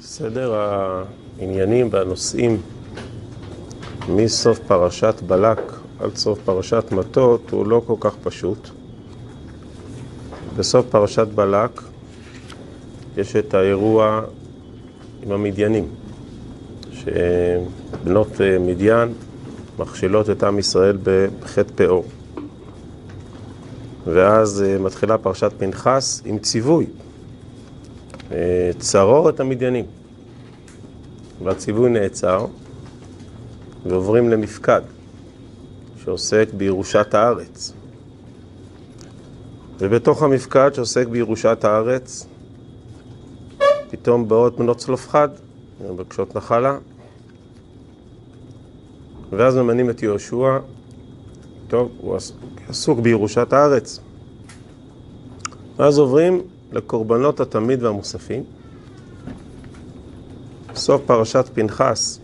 סדר העניינים והנושאים מסוף פרשת בלק עד סוף פרשת מטות הוא לא כל כך פשוט. בסוף פרשת בלק יש את האירוע עם המדיינים, שבנות מדיין מכשילות את עם ישראל בחטא פאור. ואז מתחילה פרשת פנחס עם ציווי, צרור את המדיינים. והציווי נעצר ועוברים למפקד שעוסק בירושת הארץ. ובתוך המפקד שעוסק בירושת הארץ פתאום באות בנות צלופחד, מבקשות נחלה ואז ממנים את יהושע, טוב, הוא עסוק בירושת הארץ. ואז עוברים לקורבנות התמיד והמוספים. סוף פרשת פנחס,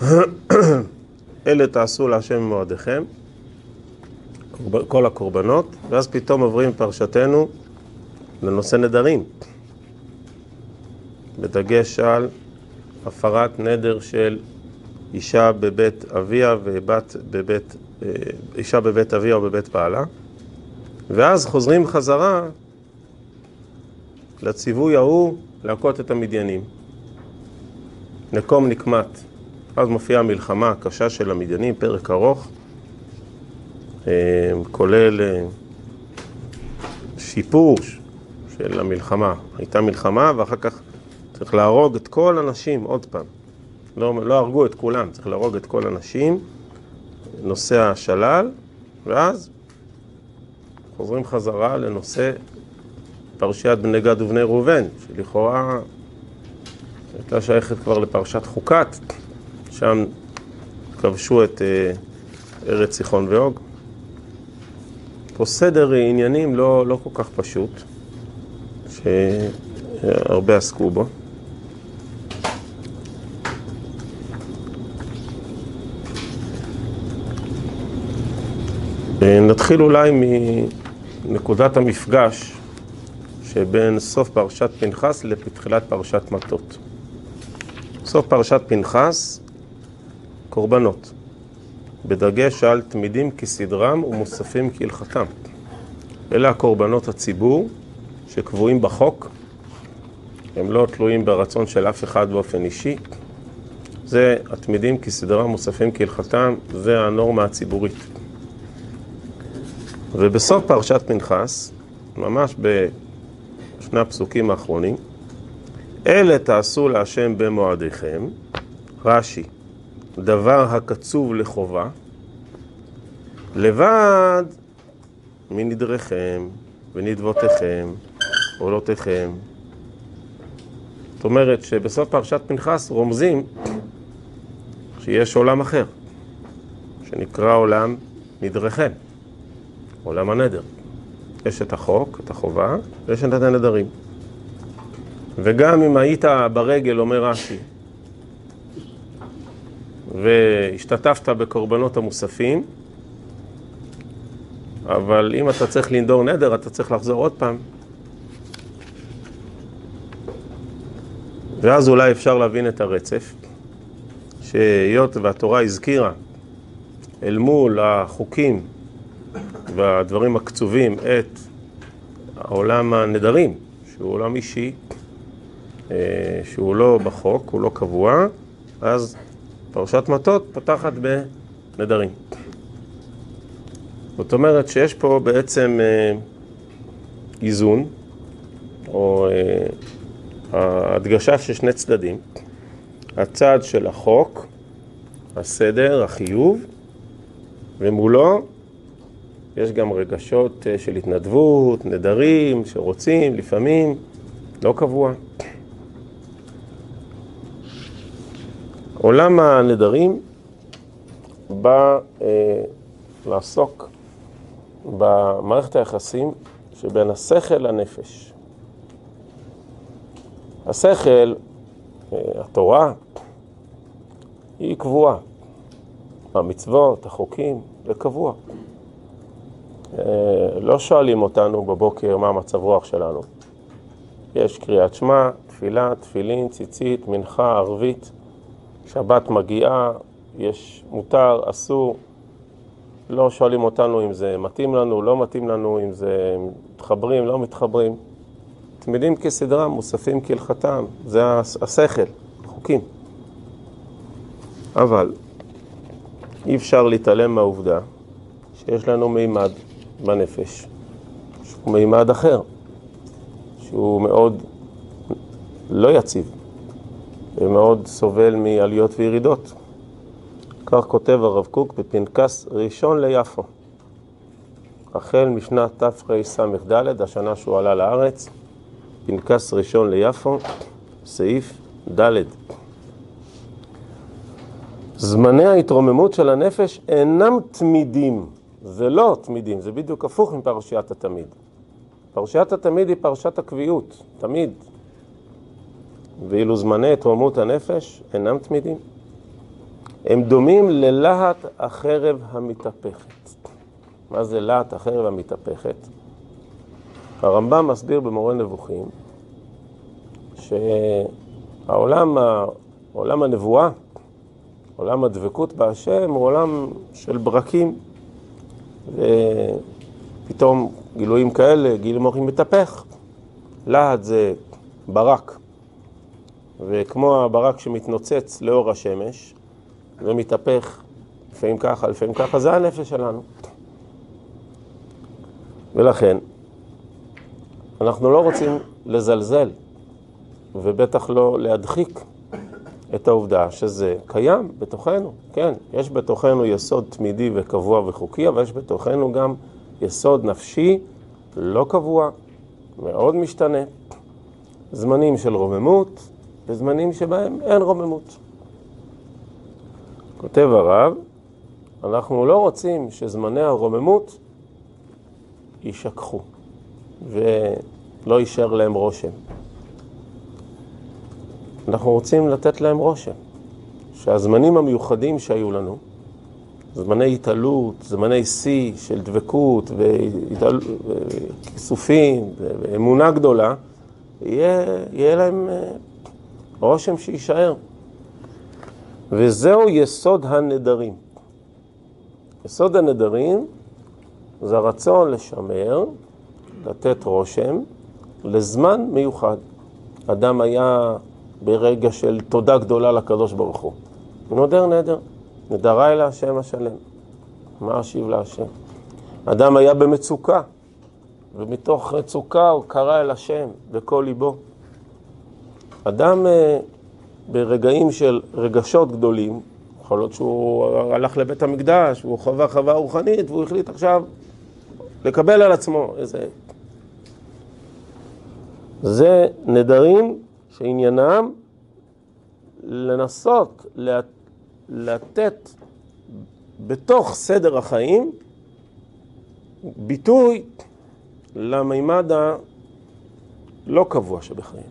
אלה תעשו להשם ממועדיכם, כל הקורבנות, ואז פתאום עוברים פרשתנו לנושא נדרים, בדגש על הפרת נדר של אישה בבית אביה ובת בבית, אישה בבית אביה או בבית בעלה, ואז חוזרים חזרה לציווי ההוא להכות את המדיינים. נקום נקמת. אז מופיעה המלחמה הקשה של המדיינים, פרק ארוך, כולל שיפור של המלחמה. הייתה מלחמה ואחר כך צריך להרוג את כל הנשים עוד פעם. לא, לא הרגו את כולם, צריך להרוג את כל הנשים, נושא השלל, ואז חוזרים חזרה לנושא פרשיית בני גד ובני ראובן, שלכאורה הייתה שייכת כבר לפרשת חוקת, שם כבשו את ארץ סיחון ואוג. פה סדר עניינים לא, לא כל כך פשוט, שהרבה עסקו בו. נתחיל אולי מנקודת המפגש שבין סוף פרשת פנחס לתחילת פרשת מטות. סוף פרשת פנחס, קורבנות, בדגש על תמידים כסדרם ומוספים כהלכתם. אלה הקורבנות הציבור שקבועים בחוק, הם לא תלויים ברצון של אף אחד באופן אישי. זה התמידים כסדרם ומוספים כהלכתם, זה הנורמה הציבורית. ובסוף פרשת פנחס, ממש בשני הפסוקים האחרונים, אלה תעשו להשם במועדיכם, רש"י, דבר הקצוב לחובה, לבד מנדריכם ונדבותיכם, עולותיכם. זאת אומרת שבסוף פרשת פנחס רומזים שיש עולם אחר, שנקרא עולם נדריכם, עולם הנדר. יש את החוק, את החובה, ויש את הנדרים. וגם אם היית ברגל, אומר רש"י, והשתתפת בקורבנות המוספים, אבל אם אתה צריך לנדור נדר, אתה צריך לחזור עוד פעם. ואז אולי אפשר להבין את הרצף, שהיות והתורה הזכירה אל מול החוקים והדברים הקצובים את העולם הנדרים, שהוא עולם אישי, שהוא לא בחוק, הוא לא קבוע, אז פרשת מטות פותחת בנדרים. זאת אומרת שיש פה בעצם איזון, או הדגשה של שני צדדים. הצד של החוק, הסדר, החיוב, ומולו יש גם רגשות של התנדבות, נדרים, שרוצים, לפעמים, לא קבוע. עולם הנדרים בא אה, לעסוק במערכת היחסים שבין השכל לנפש. השכל, אה, התורה, היא קבועה. המצוות, החוקים, זה קבוע. אה, לא שואלים אותנו בבוקר מה המצב רוח שלנו. יש קריאת שמע, תפילה, תפילין, ציצית, מנחה, ערבית, שבת מגיעה, יש מותר, אסור, לא שואלים אותנו אם זה מתאים לנו, לא מתאים לנו, אם זה מתחברים, לא מתחברים. תמידים כסדרם, מוספים כהלכתם, זה השכל, חוקים. אבל אי אפשר להתעלם מהעובדה שיש לנו מימד בנפש, שהוא מימד אחר, שהוא מאוד לא יציב ומאוד סובל מעליות וירידות. כך כותב הרב קוק בפנקס ראשון ליפו. החל משנת תרס"ד, השנה שהוא עלה לארץ, פנקס ראשון ליפו, סעיף ד' זמני ההתרוממות של הנפש אינם תמידים. זה לא תמידים, זה בדיוק הפוך מפרשיית התמיד. פרשיית התמיד היא פרשת הקביעות, תמיד. ואילו זמני התרוממות הנפש אינם תמידים. הם דומים ללהט החרב המתהפכת. מה זה להט החרב המתהפכת? הרמב"ם מסביר במורה נבוכים שהעולם עולם הנבואה, עולם הדבקות בהשם, הוא עולם של ברקים, ופתאום גילויים כאלה, גיל מוחים מתהפך. להט זה ברק, וכמו הברק שמתנוצץ לאור השמש, ומתהפך, לפעמים ככה, לפעמים ככה, זה הנפש שלנו. ולכן, אנחנו לא רוצים לזלזל, ובטח לא להדחיק את העובדה שזה קיים בתוכנו. כן, יש בתוכנו יסוד תמידי וקבוע וחוקי, אבל יש בתוכנו גם יסוד נפשי לא קבוע, מאוד משתנה. זמנים של רוממות וזמנים שבהם אין רוממות. כותב הרב, אנחנו לא רוצים שזמני הרוממות יישכחו ולא יישאר להם רושם. אנחנו רוצים לתת להם רושם, שהזמנים המיוחדים שהיו לנו, זמני התעלות, זמני שיא של דבקות וכיסופים ואמונה גדולה, יהיה, יהיה להם אה, רושם שיישאר. וזהו יסוד הנדרים. יסוד הנדרים זה הרצון לשמר, לתת רושם, לזמן מיוחד. אדם היה ברגע של תודה גדולה לקדוש ברוך הוא. נודר נדר, נדרי להשם השלם. מה אשיב להשם? אדם היה במצוקה, ומתוך מצוקה הוא קרא אל השם בכל ליבו. אדם אה, ברגעים של רגשות גדולים, יכול להיות שהוא הלך לבית המקדש, הוא חווה חווה רוחנית, והוא החליט עכשיו לקבל על עצמו איזה... זה נדרים שעניינם לנסות לתת בתוך סדר החיים ביטוי למימד הלא קבוע שבחיים.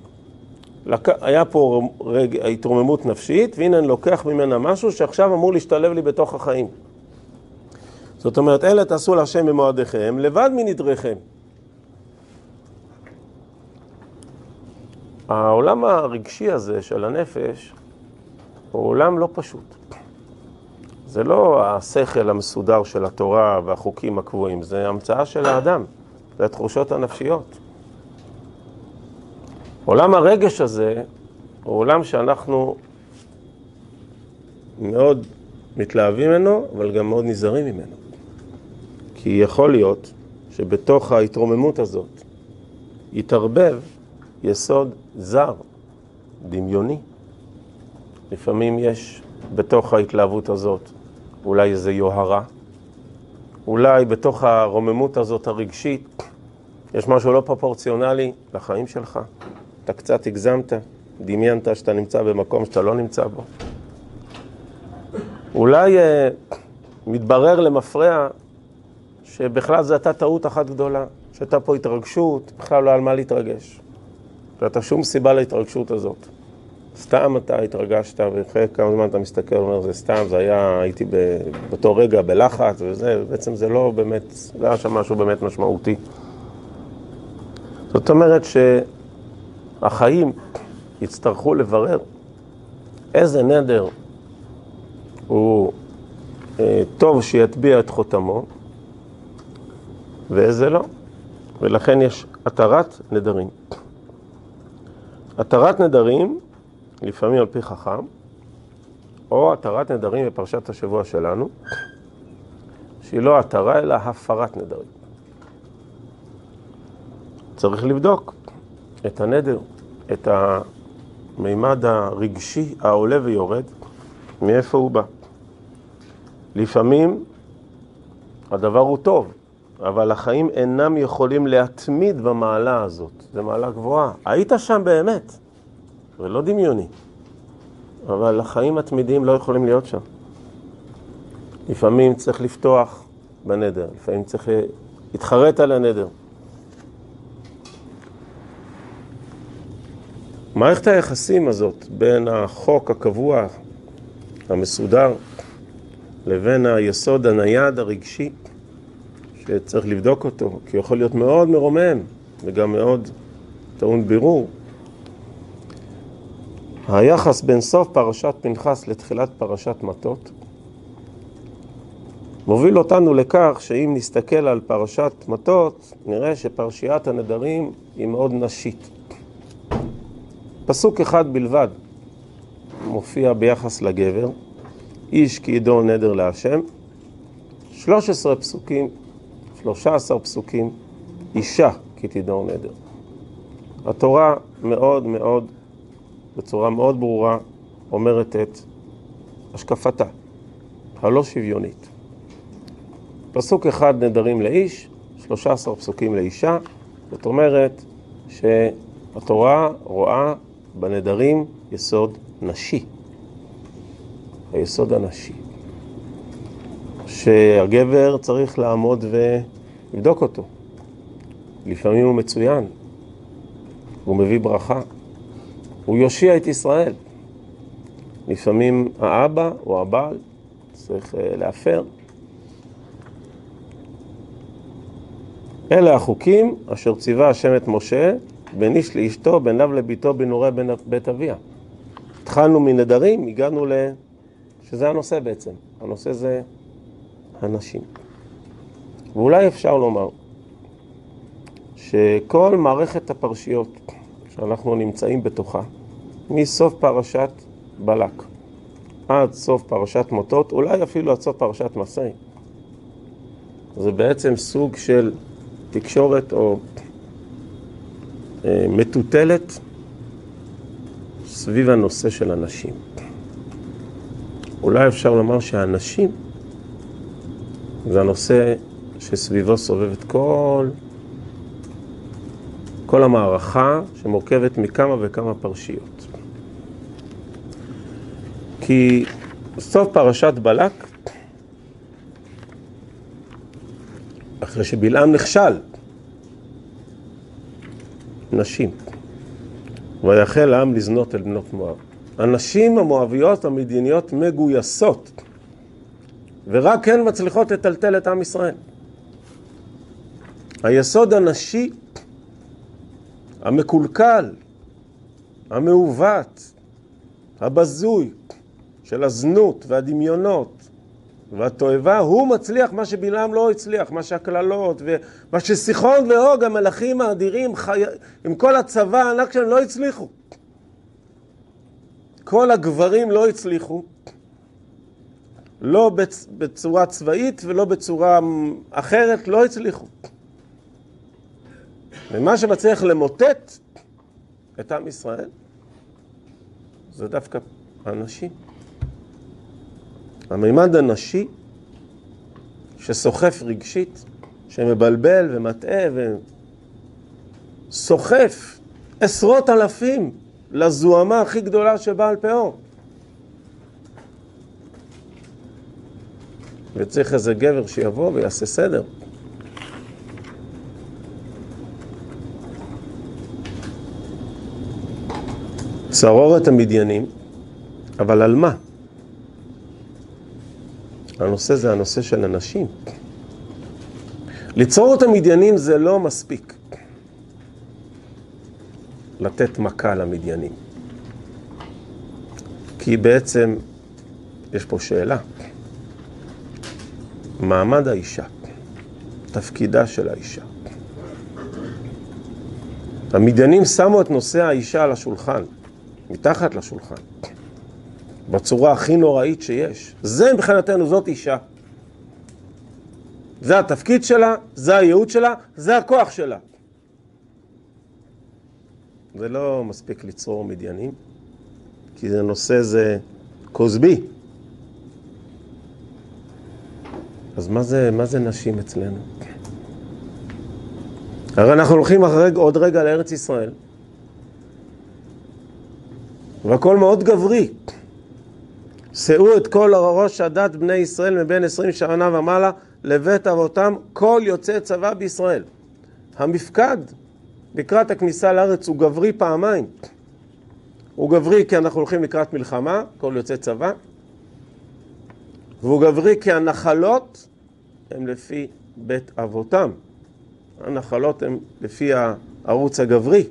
היה פה רגע, התרוממות נפשית, והנה אני לוקח ממנה משהו שעכשיו אמור להשתלב לי בתוך החיים. זאת אומרת, אלה תעשו להשם במועדיכם, לבד מנדריכם. העולם הרגשי הזה של הנפש הוא עולם לא פשוט. זה לא השכל המסודר של התורה והחוקים הקבועים, זה המצאה של האדם, זה התחושות הנפשיות. עולם הרגש הזה הוא עולם שאנחנו מאוד מתלהבים ממנו, אבל גם מאוד נזהרים ממנו. כי יכול להיות שבתוך ההתרוממות הזאת יתערבב יסוד זר, דמיוני. לפעמים יש בתוך ההתלהבות הזאת אולי איזו יוהרה, אולי בתוך הרוממות הזאת הרגשית יש משהו לא פרופורציונלי לחיים שלך. אתה קצת הגזמת, דמיינת שאתה נמצא במקום שאתה לא נמצא בו. אולי אה, מתברר למפרע שבכלל זו הייתה טעות אחת גדולה, שהייתה פה התרגשות, בכלל לא על מה להתרגש. הייתה שום סיבה להתרגשות הזאת. סתם אתה התרגשת, ואחרי כמה זמן אתה מסתכל ואומר, זה סתם, זה היה, הייתי באותו רגע בלחץ וזה, ובעצם זה לא באמת, לא היה שם משהו באמת משמעותי. זאת אומרת החיים יצטרכו לברר איזה נדר הוא אה, טוב שיטביע את חותמו ואיזה לא. ולכן יש התרת נדרים. התרת נדרים, לפעמים על פי חכם, או התרת נדרים בפרשת השבוע שלנו, שהיא לא התרה אלא הפרת נדרים. צריך לבדוק את הנדר, את המימד הרגשי העולה ויורד, מאיפה הוא בא. לפעמים הדבר הוא טוב, אבל החיים אינם יכולים להתמיד במעלה הזאת. זו מעלה גבוהה. היית שם באמת, ולא דמיוני. אבל החיים התמידיים לא יכולים להיות שם. לפעמים צריך לפתוח בנדר, לפעמים צריך להתחרט על הנדר. מערכת היחסים הזאת בין החוק הקבוע, המסודר, לבין היסוד הנייד הרגשי, שצריך לבדוק אותו, כי הוא יכול להיות מאוד מרומם וגם מאוד טעון בירור. היחס בין סוף פרשת פנחס לתחילת פרשת מטות מוביל אותנו לכך שאם נסתכל על פרשת מטות, נראה שפרשיית הנדרים היא מאוד נשית. פסוק אחד בלבד מופיע ביחס לגבר, איש כי ידעו נדר להשם, 13 פסוקים, 13 פסוקים, אישה כי תדעו נדר. התורה מאוד מאוד, בצורה מאוד ברורה, אומרת את השקפתה, הלא שוויונית. פסוק אחד נדרים לאיש, 13 פסוקים לאישה, זאת אומרת שהתורה רואה בנדרים יסוד נשי. היסוד הנשי. שהגבר צריך לעמוד ולבדוק אותו. לפעמים הוא מצוין, הוא מביא ברכה, הוא יושיע את ישראל. לפעמים האבא או הבעל צריך אה, להפר. אלה החוקים אשר ציווה השם את משה בין איש לאשתו, בין אב לביתו, בנורי בית אביה. התחלנו מנדרים, הגענו ל... שזה הנושא בעצם. הנושא זה הנשים. ואולי אפשר לומר שכל מערכת הפרשיות שאנחנו נמצאים בתוכה, מסוף פרשת בלק עד סוף פרשת מוטות, אולי אפילו עד סוף פרשת מסעי, זה בעצם סוג של תקשורת או אה, מטוטלת סביב הנושא של הנשים. אולי אפשר לומר שהנשים זה הנושא שסביבו סובבת כל, כל המערכה שמורכבת מכמה וכמה פרשיות. כי סוף פרשת בלק, אחרי שבלעם נכשל, נשים. ויחל העם לזנות אל בנות מואב. הנשים המואביות המדיניות מגויסות, ורק הן מצליחות לטלטל את עם ישראל. היסוד הנשי, המקולקל, המעוות, הבזוי של הזנות והדמיונות והתועבה, הוא מצליח מה שבלעם לא הצליח, מה שהקללות ומה שסיחון ואוג, המלכים האדירים, חי... עם כל הצבא הענק שלהם, לא הצליחו. כל הגברים לא הצליחו, לא בצורה צבאית ולא בצורה אחרת, לא הצליחו. ומה שמצליח למוטט את עם ישראל זה דווקא הנשים. המימד הנשי שסוחף רגשית, שמבלבל ומטעה וסוחף עשרות אלפים לזוהמה הכי גדולה שבאה על פאו. וצריך איזה גבר שיבוא ויעשה סדר. צרורת המדיינים, אבל על מה? הנושא זה הנושא של הנשים. ליצור את המדיינים זה לא מספיק. לתת מכה למדיינים. כי בעצם יש פה שאלה. מעמד האישה, תפקידה של האישה. המדיינים שמו את נושא האישה על השולחן, מתחת לשולחן, בצורה הכי נוראית שיש. זה מבחינתנו, זאת אישה. זה התפקיד שלה, זה הייעוד שלה, זה הכוח שלה. זה לא מספיק לצרור מדיינים, כי זה נושא זה כוסבי. אז מה זה, מה זה נשים אצלנו? הרי אנחנו הולכים אחרי, עוד רגע לארץ ישראל, והכל מאוד גברי. שאו את כל ראש הדת בני ישראל מבין עשרים שנה ומעלה לבית אבותם כל יוצא צבא בישראל. המפקד לקראת הכניסה לארץ הוא גברי פעמיים. הוא גברי כי אנחנו הולכים לקראת מלחמה, כל יוצא צבא, והוא גברי כי הנחלות הן לפי בית אבותם. הנחלות הן לפי הערוץ הגברי.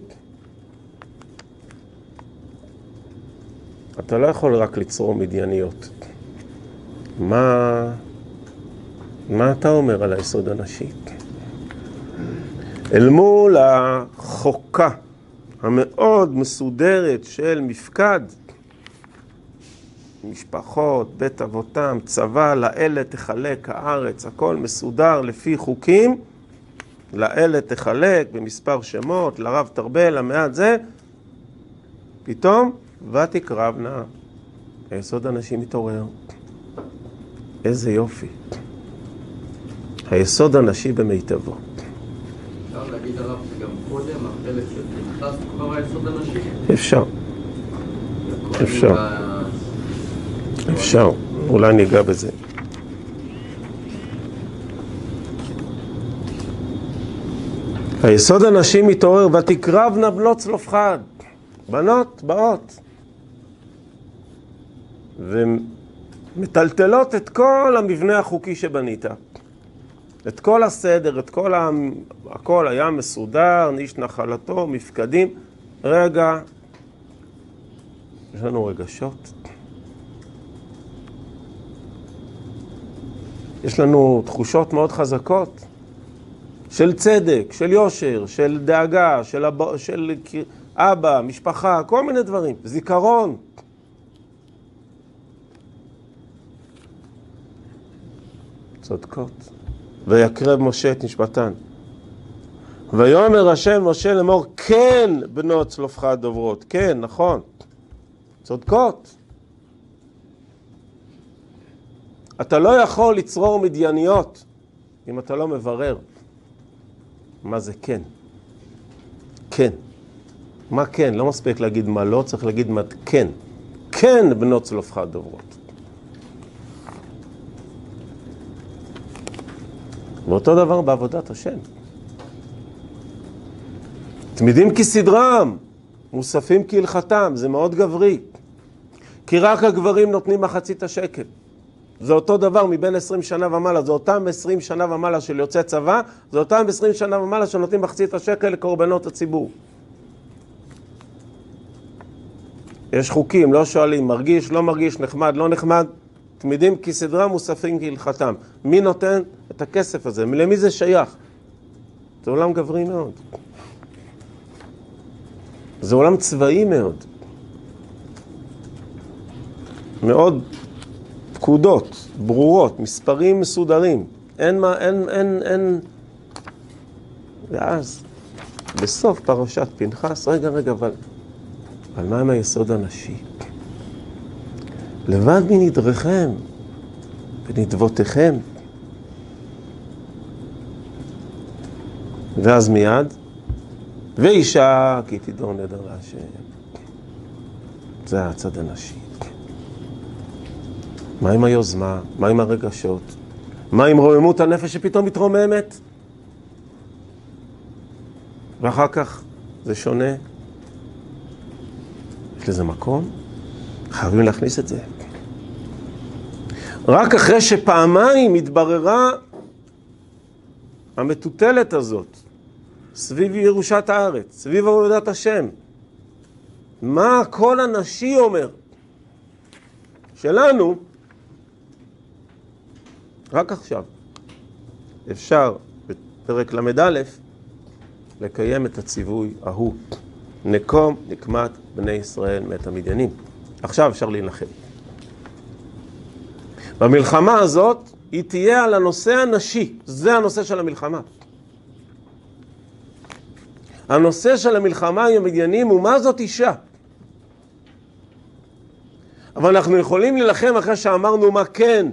אתה לא יכול רק לצרור מדייניות. מה, מה אתה אומר על היסוד הנשי? אל מול החוקה המאוד מסודרת של מפקד, משפחות, בית אבותם, צבא, לאלה תחלק הארץ, הכל מסודר לפי חוקים, לאלה תחלק במספר שמות, לרב תרבה, למעט זה, פתאום ותקרבנה, היסוד הנשי מתעורר. איזה יופי. היסוד הנשי במיטבו. אפשר להגיד עליו שגם קודם, החלק של פנחס כבר היסוד הנשי? אפשר, אפשר. אפשר. אולי ניגע בזה. היסוד הנשי מתעורר, ותקרבנה בנות צלופחד. בנות באות. ומטלטלות את כל המבנה החוקי שבנית. את כל הסדר, את כל ה... הכל היה מסודר, איש נחלתו, מפקדים. רגע, יש לנו רגשות. יש לנו תחושות מאוד חזקות של צדק, של יושר, של דאגה, של, אב... של אבא, משפחה, כל מיני דברים, זיכרון. צודקות. ויקרב משה את נשמתן. ויאמר השם משה לאמור, כן בנות צלופחד דוברות, כן, נכון, צודקות. אתה לא יכול לצרור מדייניות אם אתה לא מברר מה זה כן. כן. מה כן? לא מספיק להגיד מה לא, צריך להגיד מה כן. כן בנות צלופחד דוברות. ואותו דבר בעבודת השם. תמידים כסדרם, מוספים כהלכתם, זה מאוד גברי. כי רק הגברים נותנים מחצית השקל. זה אותו דבר מבין 20 שנה ומעלה, זה אותם 20 שנה ומעלה של יוצאי צבא, זה אותם 20 שנה ומעלה שנותנים מחצית השקל לקורבנות הציבור. יש חוקים, לא שואלים, מרגיש, לא מרגיש, נחמד, לא נחמד, תמידים כסדרם, מוספים כהלכתם. מי נותן את הכסף הזה? למי זה שייך? זה עולם גברי מאוד. זה עולם צבאי מאוד. מאוד פקודות, ברורות, מספרים מסודרים. אין מה, אין, אין, אין... ואז, בסוף פרשת פנחס, רגע, רגע, אבל... אבל מה עם היסוד הנשי? לבד מנדריכם ונדבותיכם. ואז מיד, ואישה כי תדור נדר להשם. זה הצד הנשי. מה עם היוזמה? מה עם הרגשות? מה עם רוממות הנפש שפתאום מתרוממת? ואחר כך זה שונה. יש לזה מקום? חייבים להכניס את זה. רק אחרי שפעמיים התבררה המטוטלת הזאת סביב ירושת הארץ, סביב עבודת השם, מה הקול הנשי אומר? שלנו, רק עכשיו, אפשר בפרק ל"א לקיים את הציווי ההוא, נקום נקמת בני ישראל מאת המדיינים. עכשיו אפשר להילחם. במלחמה הזאת היא תהיה על הנושא הנשי, זה הנושא של המלחמה. הנושא של המלחמה עם המדיינים הוא מה זאת אישה. אבל אנחנו יכולים להילחם אחרי שאמרנו מה כן.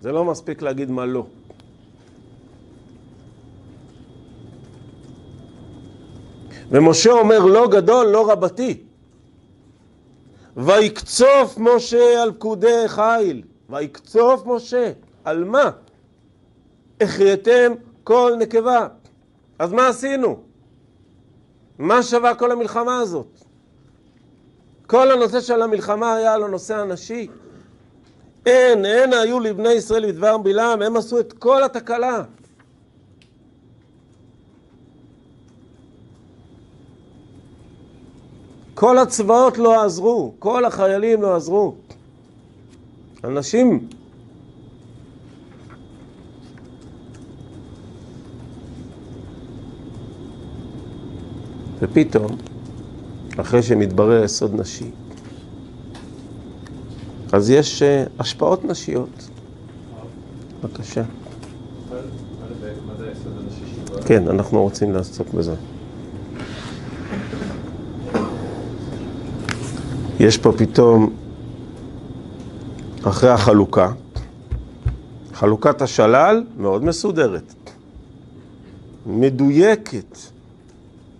זה לא מספיק להגיד מה לא. ומשה אומר לא גדול, לא רבתי. ויקצוף משה על פקודי חיל. ויקצוף משה. על מה? החייתם כל נקבה. אז מה עשינו? מה שווה כל המלחמה הזאת? כל הנושא של המלחמה היה על הנושא הנשי. אין, אין היו לבני ישראל בדבר בלעם, הם עשו את כל התקלה. כל הצבאות לא עזרו, כל החיילים לא עזרו. אנשים ופתאום, אחרי שמתברר יסוד נשי, אז יש uh, השפעות נשיות. בבקשה. כן, אנחנו רוצים לעסוק בזה. יש פה פתאום, אחרי החלוקה, חלוקת השלל מאוד מסודרת, מדויקת,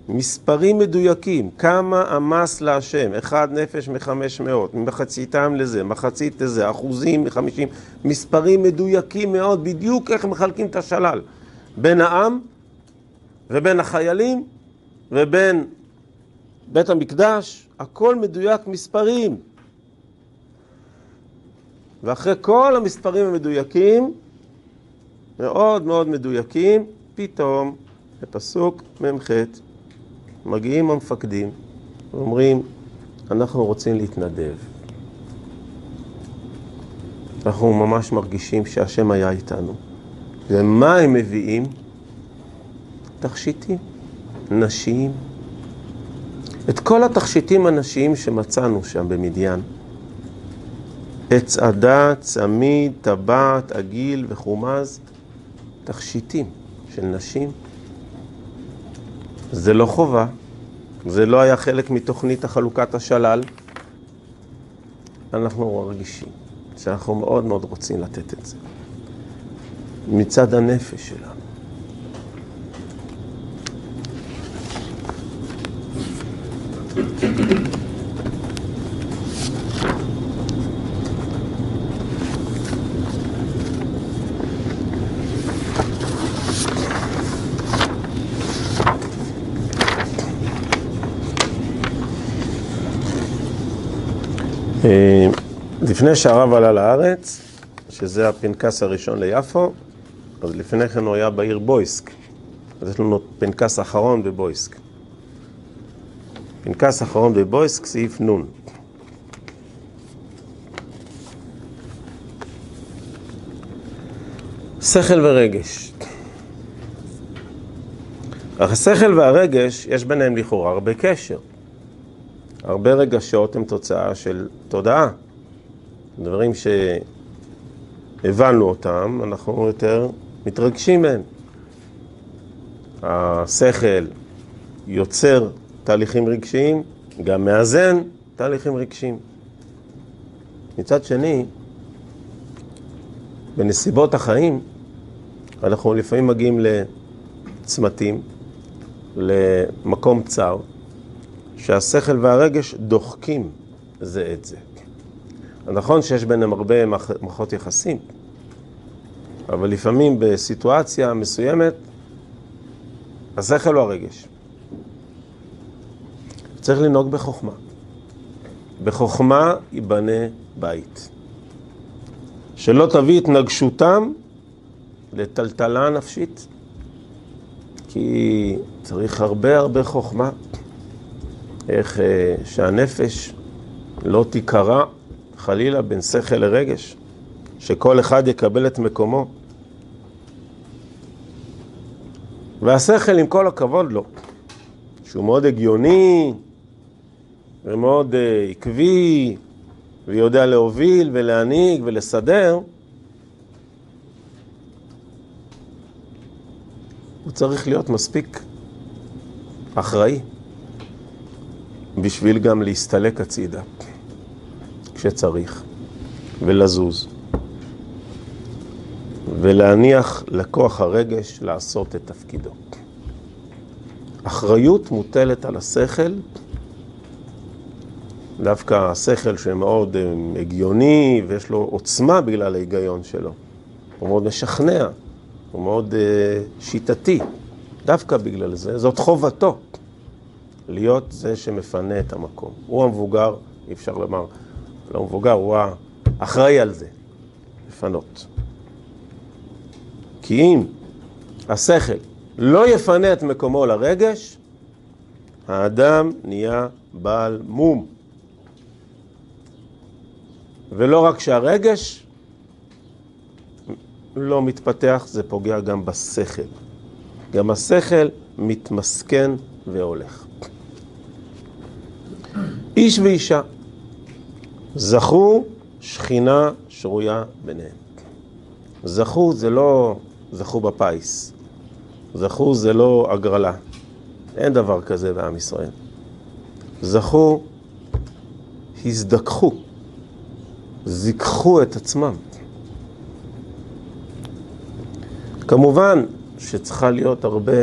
מספרים מדויקים, כמה המס להשם, אחד נפש מחמש מאות, מחציתם לזה, מחצית לזה, אחוזים מחמישים, מספרים מדויקים מאוד, בדיוק איך מחלקים את השלל, בין העם ובין החיילים ובין בית המקדש, הכל מדויק מספרים. ואחרי כל המספרים המדויקים, מאוד מאוד מדויקים, פתאום בפסוק מ"ח מגיעים המפקדים ואומרים, אנחנו רוצים להתנדב. אנחנו ממש מרגישים שהשם היה איתנו. ומה הם מביאים? תכשיטים, נשיים. את כל התכשיטים הנשיים שמצאנו שם במדיין, עץ עדה, צמיד, טבעת, עגיל וחומז, תכשיטים של נשים. זה לא חובה, זה לא היה חלק מתוכנית החלוקת השלל. אנחנו מרגישים שאנחנו מאוד מאוד רוצים לתת את זה. מצד הנפש שלנו. לפני שהרב עלה לארץ, שזה הפנקס הראשון ליפו, אז לפני כן הוא היה בעיר בויסק. אז יש לנו פנקס אחרון בבויסק. פנקס אחרון בבויסק, סעיף נ'. שכל ורגש. אך השכל והרגש, יש ביניהם לכאורה הרבה קשר. הרבה רגשות הם תוצאה של תודעה. דברים שהבנו אותם, אנחנו יותר מתרגשים מהם. השכל יוצר תהליכים רגשיים, גם מאזן תהליכים רגשיים. מצד שני, בנסיבות החיים, אנחנו לפעמים מגיעים לצמתים, למקום צר, שהשכל והרגש דוחקים זה את זה. נכון שיש ביניהם הרבה מערכות יחסים, אבל לפעמים בסיטואציה מסוימת, השכל הוא הרגש. צריך לנהוג בחוכמה. בחוכמה ייבנה בית. שלא תביא התנגשותם לטלטלה נפשית, כי צריך הרבה הרבה חוכמה איך אה, שהנפש לא תיקרע חלילה בין שכל לרגש, שכל אחד יקבל את מקומו. והשכל, עם כל הכבוד לו, שהוא מאוד הגיוני ומאוד uh, עקבי ויודע להוביל ולהנהיג ולסדר, הוא צריך להיות מספיק אחראי בשביל גם להסתלק הצידה כשצריך ולזוז ולהניח לכוח הרגש לעשות את תפקידו. אחריות מוטלת על השכל, דווקא השכל שמאוד אה, הגיוני ויש לו עוצמה בגלל ההיגיון שלו. הוא מאוד משכנע, הוא מאוד uh, שיטתי, דווקא בגלל זה, זאת חובתו להיות זה שמפנה את המקום. הוא המבוגר, אי אפשר לומר, לא מבוגר, הוא האחראי על זה, לפנות. כי אם השכל לא יפנה את מקומו לרגש, האדם נהיה בעל מום. ולא רק שהרגש לא מתפתח, זה פוגע גם בשכל. גם השכל מתמסכן והולך. איש ואישה זכו שכינה שרויה ביניהם. זכו זה לא זכו בפיס. זכו זה לא הגרלה. אין דבר כזה בעם ישראל. זכו, הזדככו, זיככו את עצמם. כמובן שצריכה להיות הרבה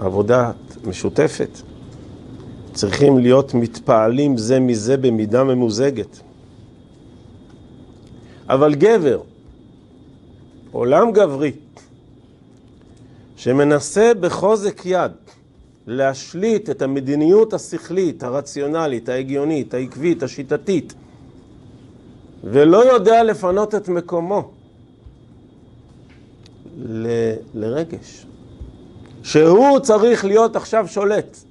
עבודה משותפת. צריכים להיות מתפעלים זה מזה במידה ממוזגת. אבל גבר, עולם גברי, שמנסה בחוזק יד להשליט את המדיניות השכלית, הרציונלית, ההגיונית, העקבית, השיטתית, ולא יודע לפנות את מקומו ל- לרגש, שהוא צריך להיות עכשיו שולט.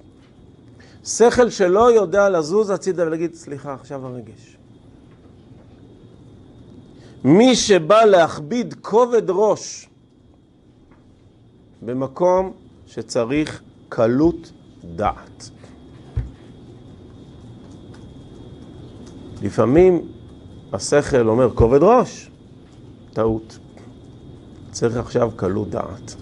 שכל שלא יודע לזוז הצידה ולהגיד, סליחה, עכשיו הרגש. מי שבא להכביד כובד ראש במקום שצריך קלות דעת. לפעמים השכל אומר כובד ראש, טעות. צריך עכשיו קלות דעת.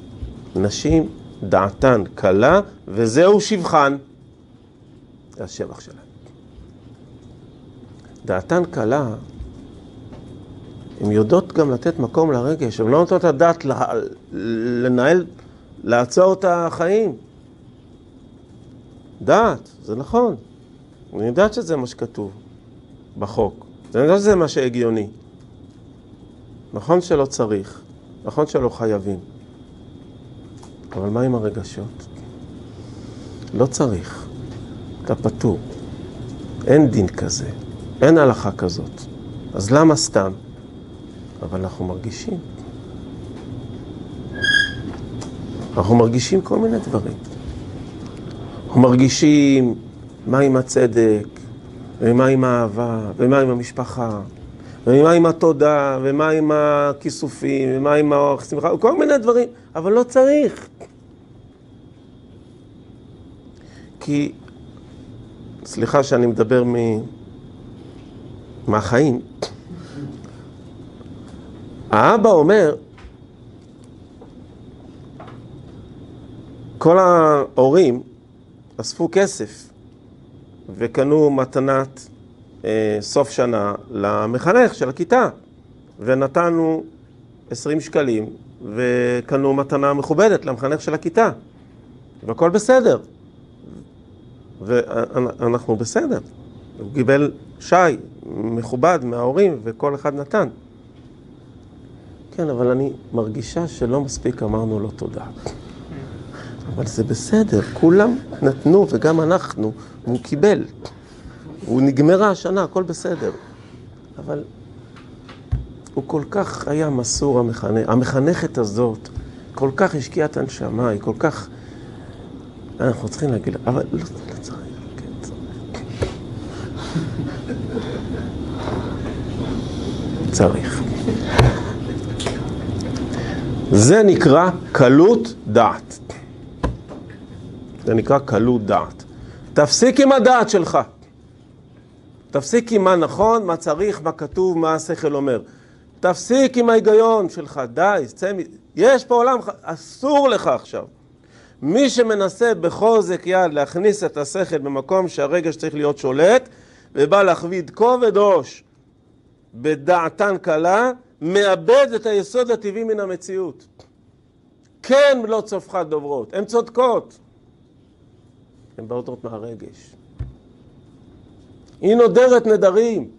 נשים דעתן קלה וזהו שבחן. זה השבח שלהן. דעתן קלה, הן יודעות גם לתת מקום לרגש, הן לא נותנות את הדעת לנהל, לעצור את החיים. דעת, זה נכון. אני יודעת שזה מה שכתוב בחוק. אני יודעת שזה מה שהגיוני. נכון שלא צריך, נכון שלא חייבים. אבל מה עם הרגשות? לא צריך. אתה פטור. אין דין כזה, אין הלכה כזאת. אז למה סתם? אבל אנחנו מרגישים. אנחנו מרגישים כל מיני דברים. אנחנו מרגישים מה עם הצדק, ומה עם האהבה, ומה עם המשפחה, ומה עם התודה, ומה עם הכיסופים, ומה עם השמחה, כל מיני דברים, אבל לא צריך. כי, סליחה שאני מדבר מ... מהחיים, האבא אומר, כל ההורים אספו כסף וקנו מתנת אה, סוף שנה למחנך של הכיתה ונתנו 20 שקלים וקנו מתנה מכובדת למחנך של הכיתה והכל בסדר ואנחנו בסדר הוא קיבל שי מכובד מההורים וכל אחד נתן כן, אבל אני מרגישה שלא מספיק אמרנו לו תודה. אבל זה בסדר, כולם נתנו וגם אנחנו, והוא קיבל. הוא נגמרה השנה, הכל בסדר. אבל הוא כל כך היה מסור המחנך, המחנכת הזאת, כל כך השקיעה את הנשמה, היא כל כך... אנחנו צריכים להגיד, אבל לא, לא צריך. צריך. זה נקרא קלות דעת. זה נקרא קלות דעת. תפסיק עם הדעת שלך. תפסיק עם מה נכון, מה צריך, מה כתוב, מה השכל אומר. תפסיק עם ההיגיון שלך, די, צא מ... יש פה עולם, אסור לך עכשיו. מי שמנסה בחוזק יד להכניס את השכל במקום שהרגש צריך להיות שולט, ובא להכביד כובד ראש בדעתן קלה, מאבד את היסוד הטבעי מן המציאות. כן לא צופחת דוברות, הן צודקות. הן באות מהרגש. היא נודרת נדרים,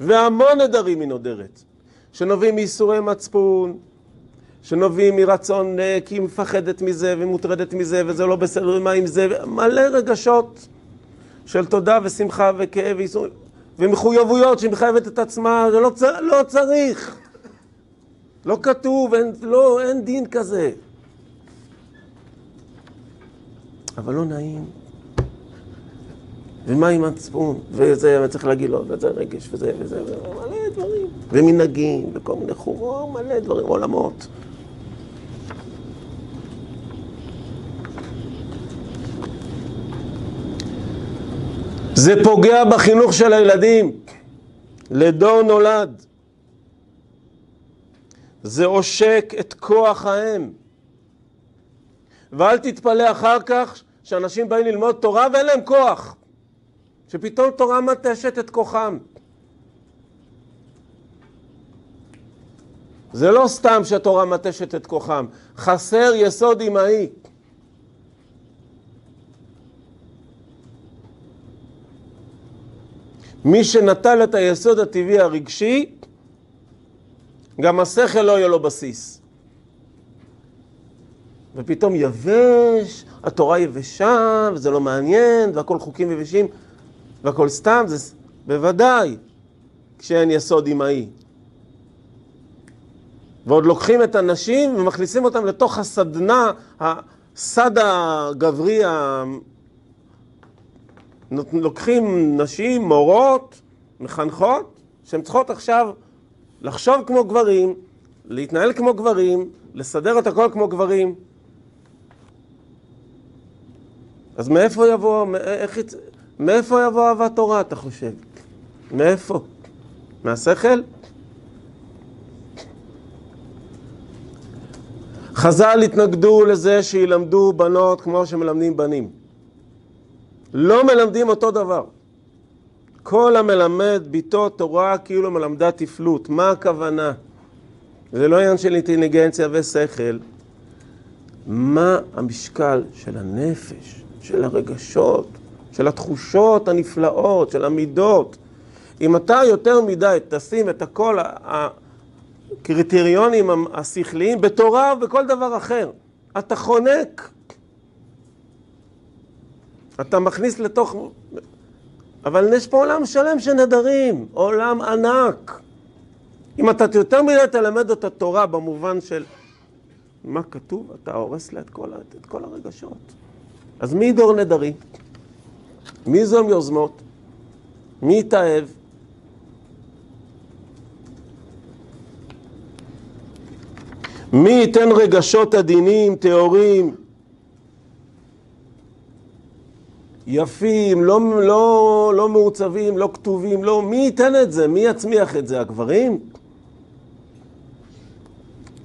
והמון נדרים היא נודרת, שנובעים מייסורי מצפון, שנובעים מרצון, כי היא מפחדת מזה ומוטרדת מזה וזה לא בסדר, מה עם זה, מלא רגשות של תודה ושמחה וכאב וייסורים, ומחויבויות שהיא מחייבת את עצמה, זה לא, צר, לא צריך, לא כתוב, אין, לא, אין דין כזה. אבל לא נעים. ומה עם מצפון, וזה, צריך להגיד לו, וזה רגש, וזה, וזה, מלא דברים. ומנהגים, וכל מיני חורות, מלא דברים, עולמות. זה פוגע בחינוך של הילדים, לדור נולד. זה עושק את כוח האם. ואל תתפלא אחר כך שאנשים באים ללמוד תורה ואין להם כוח. שפתאום תורה מתשת את כוחם. זה לא סתם שהתורה מתשת את כוחם, חסר יסוד אמאי. מי שנטל את היסוד הטבעי הרגשי, גם השכל לא יהיה לו בסיס. ופתאום יבש, התורה יבשה, וזה לא מעניין, והכל חוקים יבשים. והכל סתם, זה בוודאי כשאין יסוד אמאי. ועוד לוקחים את הנשים ומכניסים אותם לתוך הסדנה, הסד הגברי. לוקחים נשים, מורות, מחנכות, שהן צריכות עכשיו לחשוב כמו גברים, להתנהל כמו גברים, לסדר את הכל כמו גברים. אז מאיפה יבוא, איך. מאיפה יבוא אהבת תורה, אתה חושב? מאיפה? מהשכל? חז"ל התנגדו לזה שילמדו בנות כמו שמלמדים בנים. לא מלמדים אותו דבר. כל המלמד ביתו תורה כאילו מלמדה תפלות. מה הכוונה? זה לא עניין של אינטליגנציה ושכל. מה המשקל של הנפש, של הרגשות, של התחושות הנפלאות, של המידות. אם אתה יותר מדי תשים את הכל הקריטריונים השכליים בתורה ובכל דבר אחר, אתה חונק. אתה מכניס לתוך... אבל יש פה עולם שלם של נדרים, עולם ענק. אם אתה יותר מדי תלמד את התורה במובן של מה כתוב, אתה הורס לה את כל, את כל הרגשות. אז מי דור נדרי? מי יזום יוזמות? מי יתאהב? מי ייתן רגשות עדינים, טהורים, יפים, לא, לא, לא מעוצבים, לא כתובים, לא, מי ייתן את זה? מי יצמיח את זה? הגברים?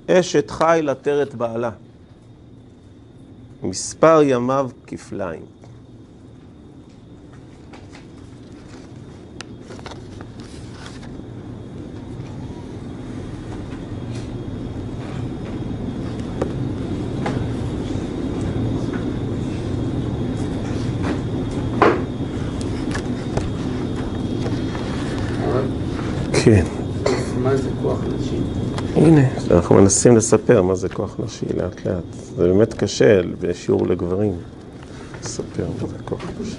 אשת חיל עטרת בעלה. מספר ימיו כפליים. כן. מה זה כוח נשי? הנה, אנחנו מנסים לספר מה זה כוח נשי לאט לאט. זה באמת קשה בשיעור לגברים לספר מה זה כוח נשי.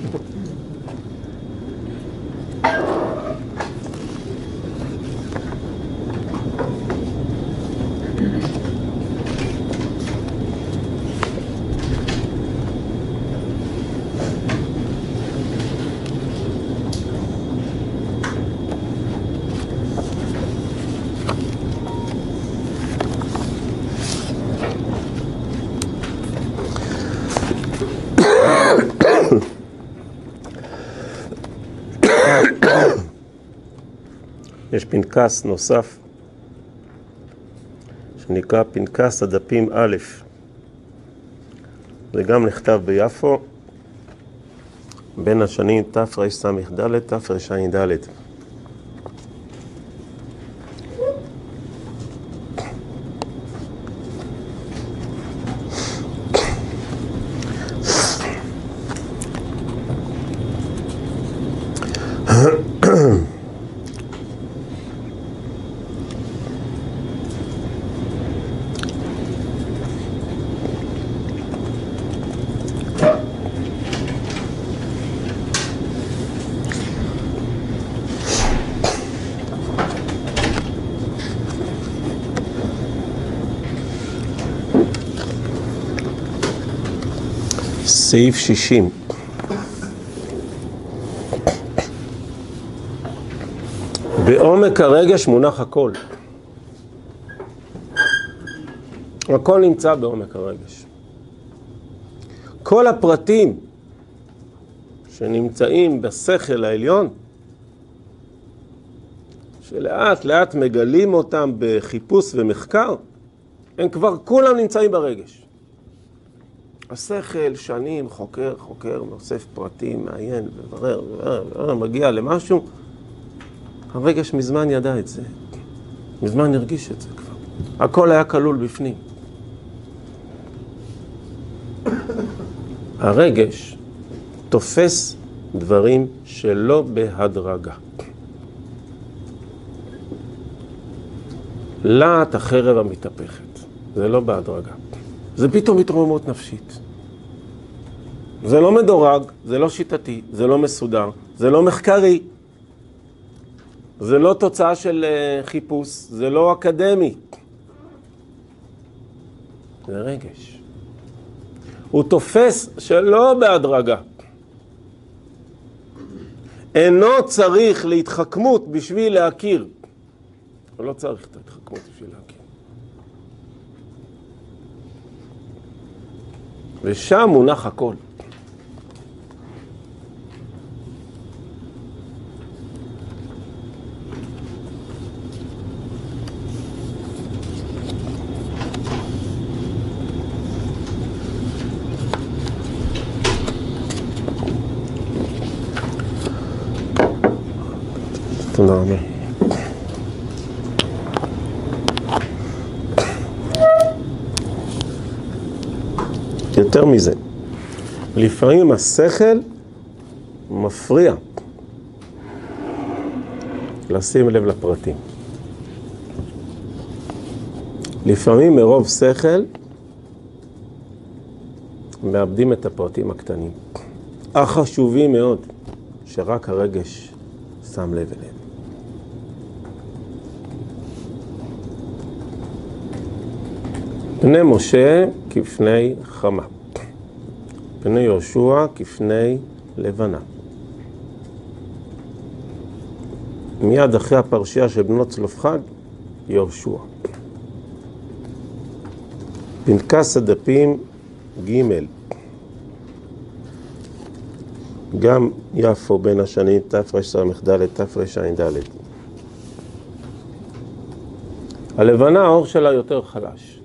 פנקס נוסף שנקרא פנקס הדפים א', זה גם נכתב ביפו בין השנים תרס"ד תרע"ד. סעיף 60 בעומק הרגש מונח הכל. הכל נמצא בעומק הרגש. כל הפרטים שנמצאים בשכל העליון, שלאט לאט מגלים אותם בחיפוש ומחקר, הם כבר כולם נמצאים ברגש. השכל שנים חוקר, חוקר, נוסף פרטים, מעיין, מברר, מגיע למשהו, הרגש מזמן ידע את זה, מזמן הרגיש את זה כבר. הכל היה כלול בפנים. הרגש תופס דברים שלא בהדרגה. להט החרב המתהפכת, זה לא בהדרגה. זה פתאום התרוממות נפשית. זה לא מדורג, זה לא שיטתי, זה לא מסודר, זה לא מחקרי, זה לא תוצאה של uh, חיפוש, זה לא אקדמי. זה רגש. הוא תופס שלא בהדרגה. אינו צריך להתחכמות בשביל להכיר. הוא לא צריך את ההתחכמות בשביל להכיר. ושם מונח הכל. תודה רבה. יותר מזה, לפעמים השכל מפריע לשים לב לפרטים. לפעמים מרוב שכל מאבדים את הפרטים הקטנים, החשובים מאוד, שרק הרגש שם לב אליהם. פני משה כפני חמה, פני יהושע כפני לבנה. מיד אחרי הפרשייה של בנות צלופחד, יהושע. פנקס הדפים ג' גם יפו בין השנים תרס"ד תרע"ד. הלבנה, האור שלה יותר חלש.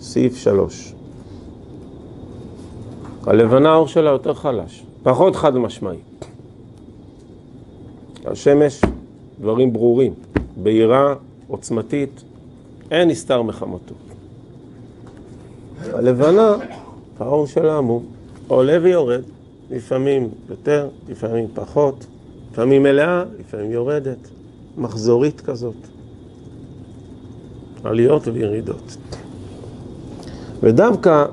סעיף שלוש. הלבנה האור שלה יותר חלש, פחות חד משמעי. השמש, דברים ברורים, בהירה, עוצמתית, אין נסתר מחמתו. הלבנה, האור שלה הוא עולה ויורד, לפעמים יותר, לפעמים פחות, לפעמים מלאה, לפעמים יורדת, מחזורית כזאת. עליות וירידות. ודווקא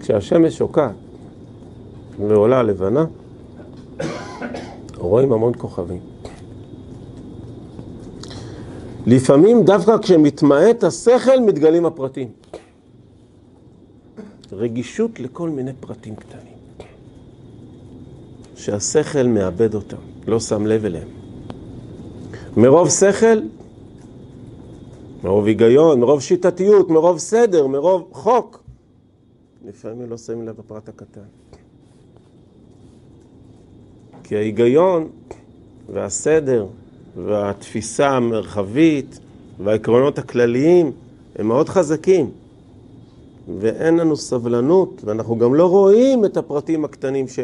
כשהשמש שוקעת ועולה לבנה, רואים המון כוכבים. לפעמים דווקא כשמתמעט השכל מתגלים הפרטים. רגישות לכל מיני פרטים קטנים, שהשכל מאבד אותם, לא שם לב אליהם. מרוב שכל מרוב היגיון, מרוב שיטתיות, מרוב סדר, מרוב חוק. לפעמים לא שמים לב לפרט הקטן. כי ההיגיון והסדר והתפיסה המרחבית והעקרונות הכלליים הם מאוד חזקים. ואין לנו סבלנות, ואנחנו גם לא רואים את הפרטים הקטנים ש...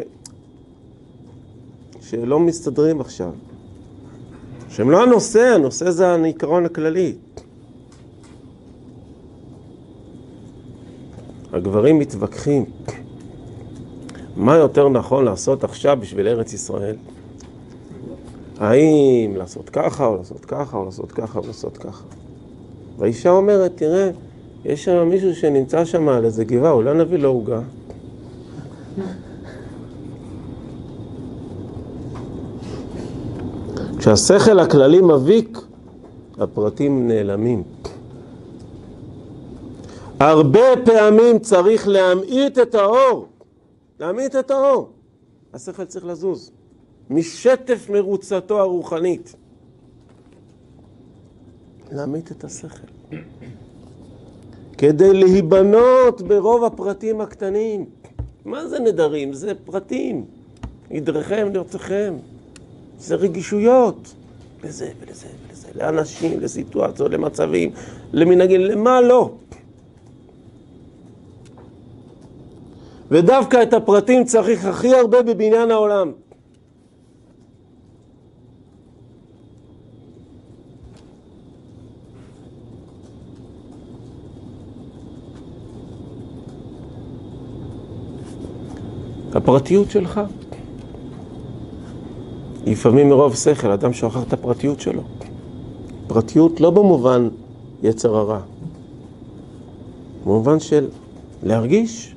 שלא מסתדרים עכשיו. שהם לא הנושא, הנושא זה העיקרון הכללי. הגברים מתווכחים מה יותר נכון לעשות עכשיו בשביל ארץ ישראל? האם לעשות ככה, או לעשות ככה, או לעשות ככה, או לעשות ככה? והאישה אומרת, תראה, יש שם מישהו שנמצא שם על איזה גבעה, אולי נביא לו עוגה. כשהשכל הכללי מביק, הפרטים נעלמים. הרבה פעמים צריך להמעיט את האור, להמעיט את האור. השכל צריך לזוז, משטף מרוצתו הרוחנית. להמעיט את השכל. כדי להיבנות ברוב הפרטים הקטנים. מה זה נדרים? זה פרטים. נדרכם, נרצכם. זה רגישויות. לזה ולזה ולזה, לאנשים, לסיטואציות, למצבים, למנהגים, למה לא. ודווקא את הפרטים צריך הכי הרבה בבניין העולם. הפרטיות שלך. לפעמים מרוב שכל אדם שוכח את הפרטיות שלו. פרטיות לא במובן יצר הרע, במובן של להרגיש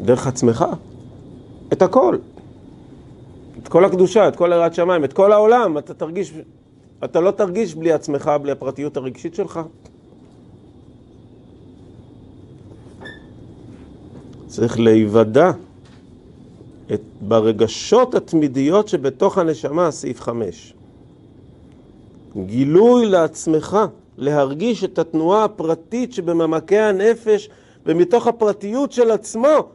דרך עצמך את הכל. את כל הקדושה, את כל יראת שמיים, את כל העולם, אתה תרגיש, אתה לא תרגיש בלי עצמך, בלי הפרטיות הרגשית שלך. צריך להיוודע את, ברגשות התמידיות שבתוך הנשמה, סעיף חמש. גילוי לעצמך, להרגיש את התנועה הפרטית שבמעמקי הנפש ומתוך הפרטיות של עצמו,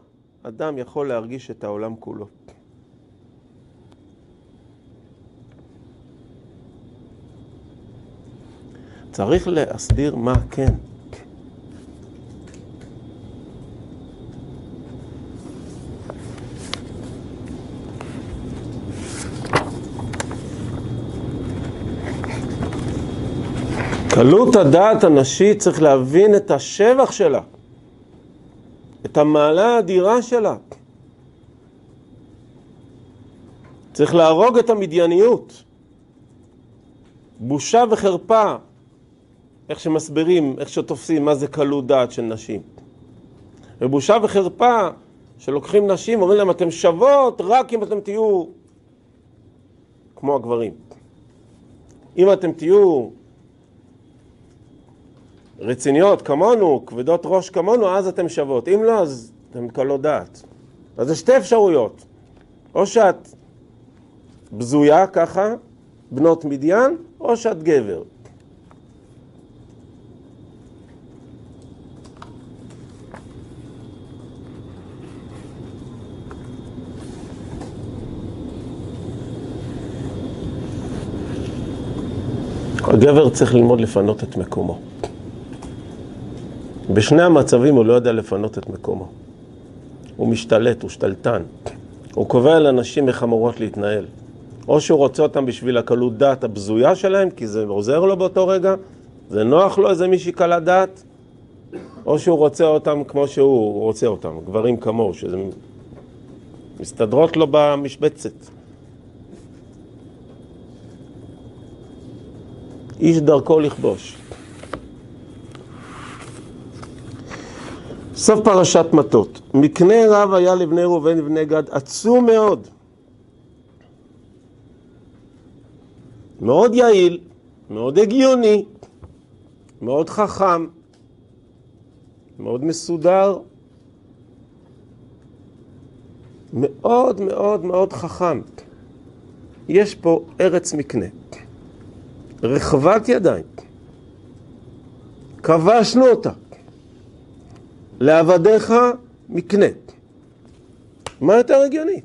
אדם יכול להרגיש את העולם כולו. צריך להסביר מה כן. קלות הדעת הנשית צריך להבין את השבח שלה, את המעלה האדירה שלה. צריך להרוג את המדייניות. בושה וחרפה, איך שמסבירים, איך שתופסים מה זה קלות דעת של נשים. ובושה וחרפה שלוקחים נשים, אומרים להם אתם שוות רק אם אתם תהיו כמו הגברים. אם אתם תהיו רציניות כמונו, כבדות ראש כמונו, אז אתן שוות. אם לא, אז אתן קלות דעת. אז זה שתי אפשרויות. או שאת בזויה ככה, בנות מדיין, או שאת גבר. הגבר צריך ללמוד לפנות את מקומו. בשני המצבים הוא לא יודע לפנות את מקומו. הוא משתלט, הוא שתלטן. הוא קובע לאנשים איך אמורות להתנהל. או שהוא רוצה אותם בשביל הקלות דעת הבזויה שלהם, כי זה עוזר לו באותו רגע, זה נוח לו איזה מישהי קלת דעת, או שהוא רוצה אותם כמו שהוא רוצה אותם, גברים כמוהו, שזה מסתדרות לו במשבצת. איש דרכו לכבוש. סוף פרשת מטות. מקנה רב היה לבני ראובן ובני גד עצום מאוד. מאוד יעיל, מאוד הגיוני, מאוד חכם, מאוד מסודר, מאוד מאוד מאוד חכם. יש פה ארץ מקנה, רחבת ידיים, כבשנו אותה. לעבדיך מקנה. מה יותר הגיוני?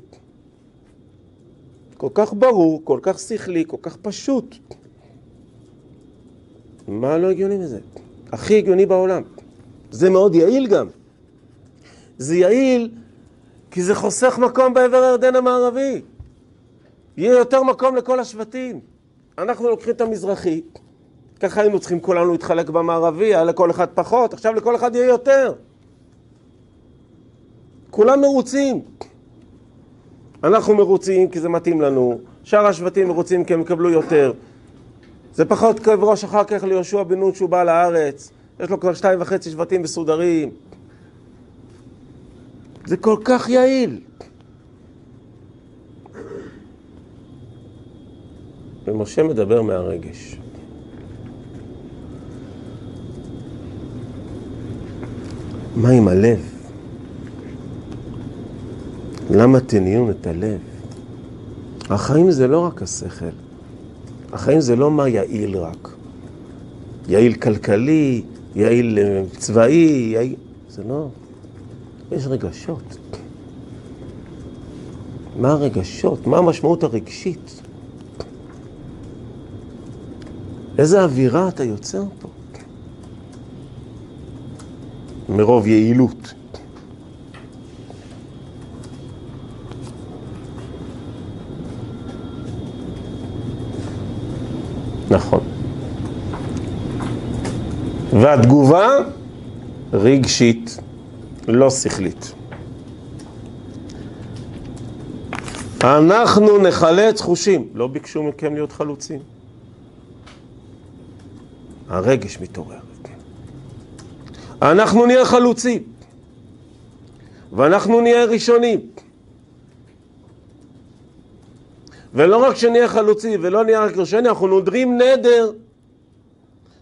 כל כך ברור, כל כך שכלי, כל כך פשוט. מה לא הגיוני מזה? הכי הגיוני בעולם. זה מאוד יעיל גם. זה יעיל כי זה חוסך מקום בעבר הירדן המערבי. יהיה יותר מקום לכל השבטים. אנחנו לוקחים את המזרחי, ככה היינו צריכים כולנו להתחלק במערבי, היה לכל אחד פחות, עכשיו לכל אחד יהיה יותר. כולם מרוצים. אנחנו מרוצים כי זה מתאים לנו, שאר השבטים מרוצים כי הם יקבלו יותר. זה פחות כאב ראש אחר כך ליהושע בן נון שהוא בא לארץ, יש לו כבר שתיים וחצי שבטים מסודרים. זה כל כך יעיל. ומשה מדבר מהרגש. מה עם הלב? למה תניון את הלב? החיים זה לא רק השכל. החיים זה לא מה יעיל רק. יעיל כלכלי, יעיל אה, צבאי, יעיל... זה לא. יש רגשות. מה הרגשות? מה המשמעות הרגשית? איזה אווירה אתה יוצר פה? מרוב יעילות. נכון. והתגובה רגשית, לא שכלית. אנחנו נחלץ חושים. לא ביקשו מכם להיות חלוצים. הרגש מתעורר. אנחנו נהיה חלוצים, ואנחנו נהיה ראשונים. ולא רק שנהיה חלוצים ולא נהיה רק ראשונים, אנחנו נודרים נדר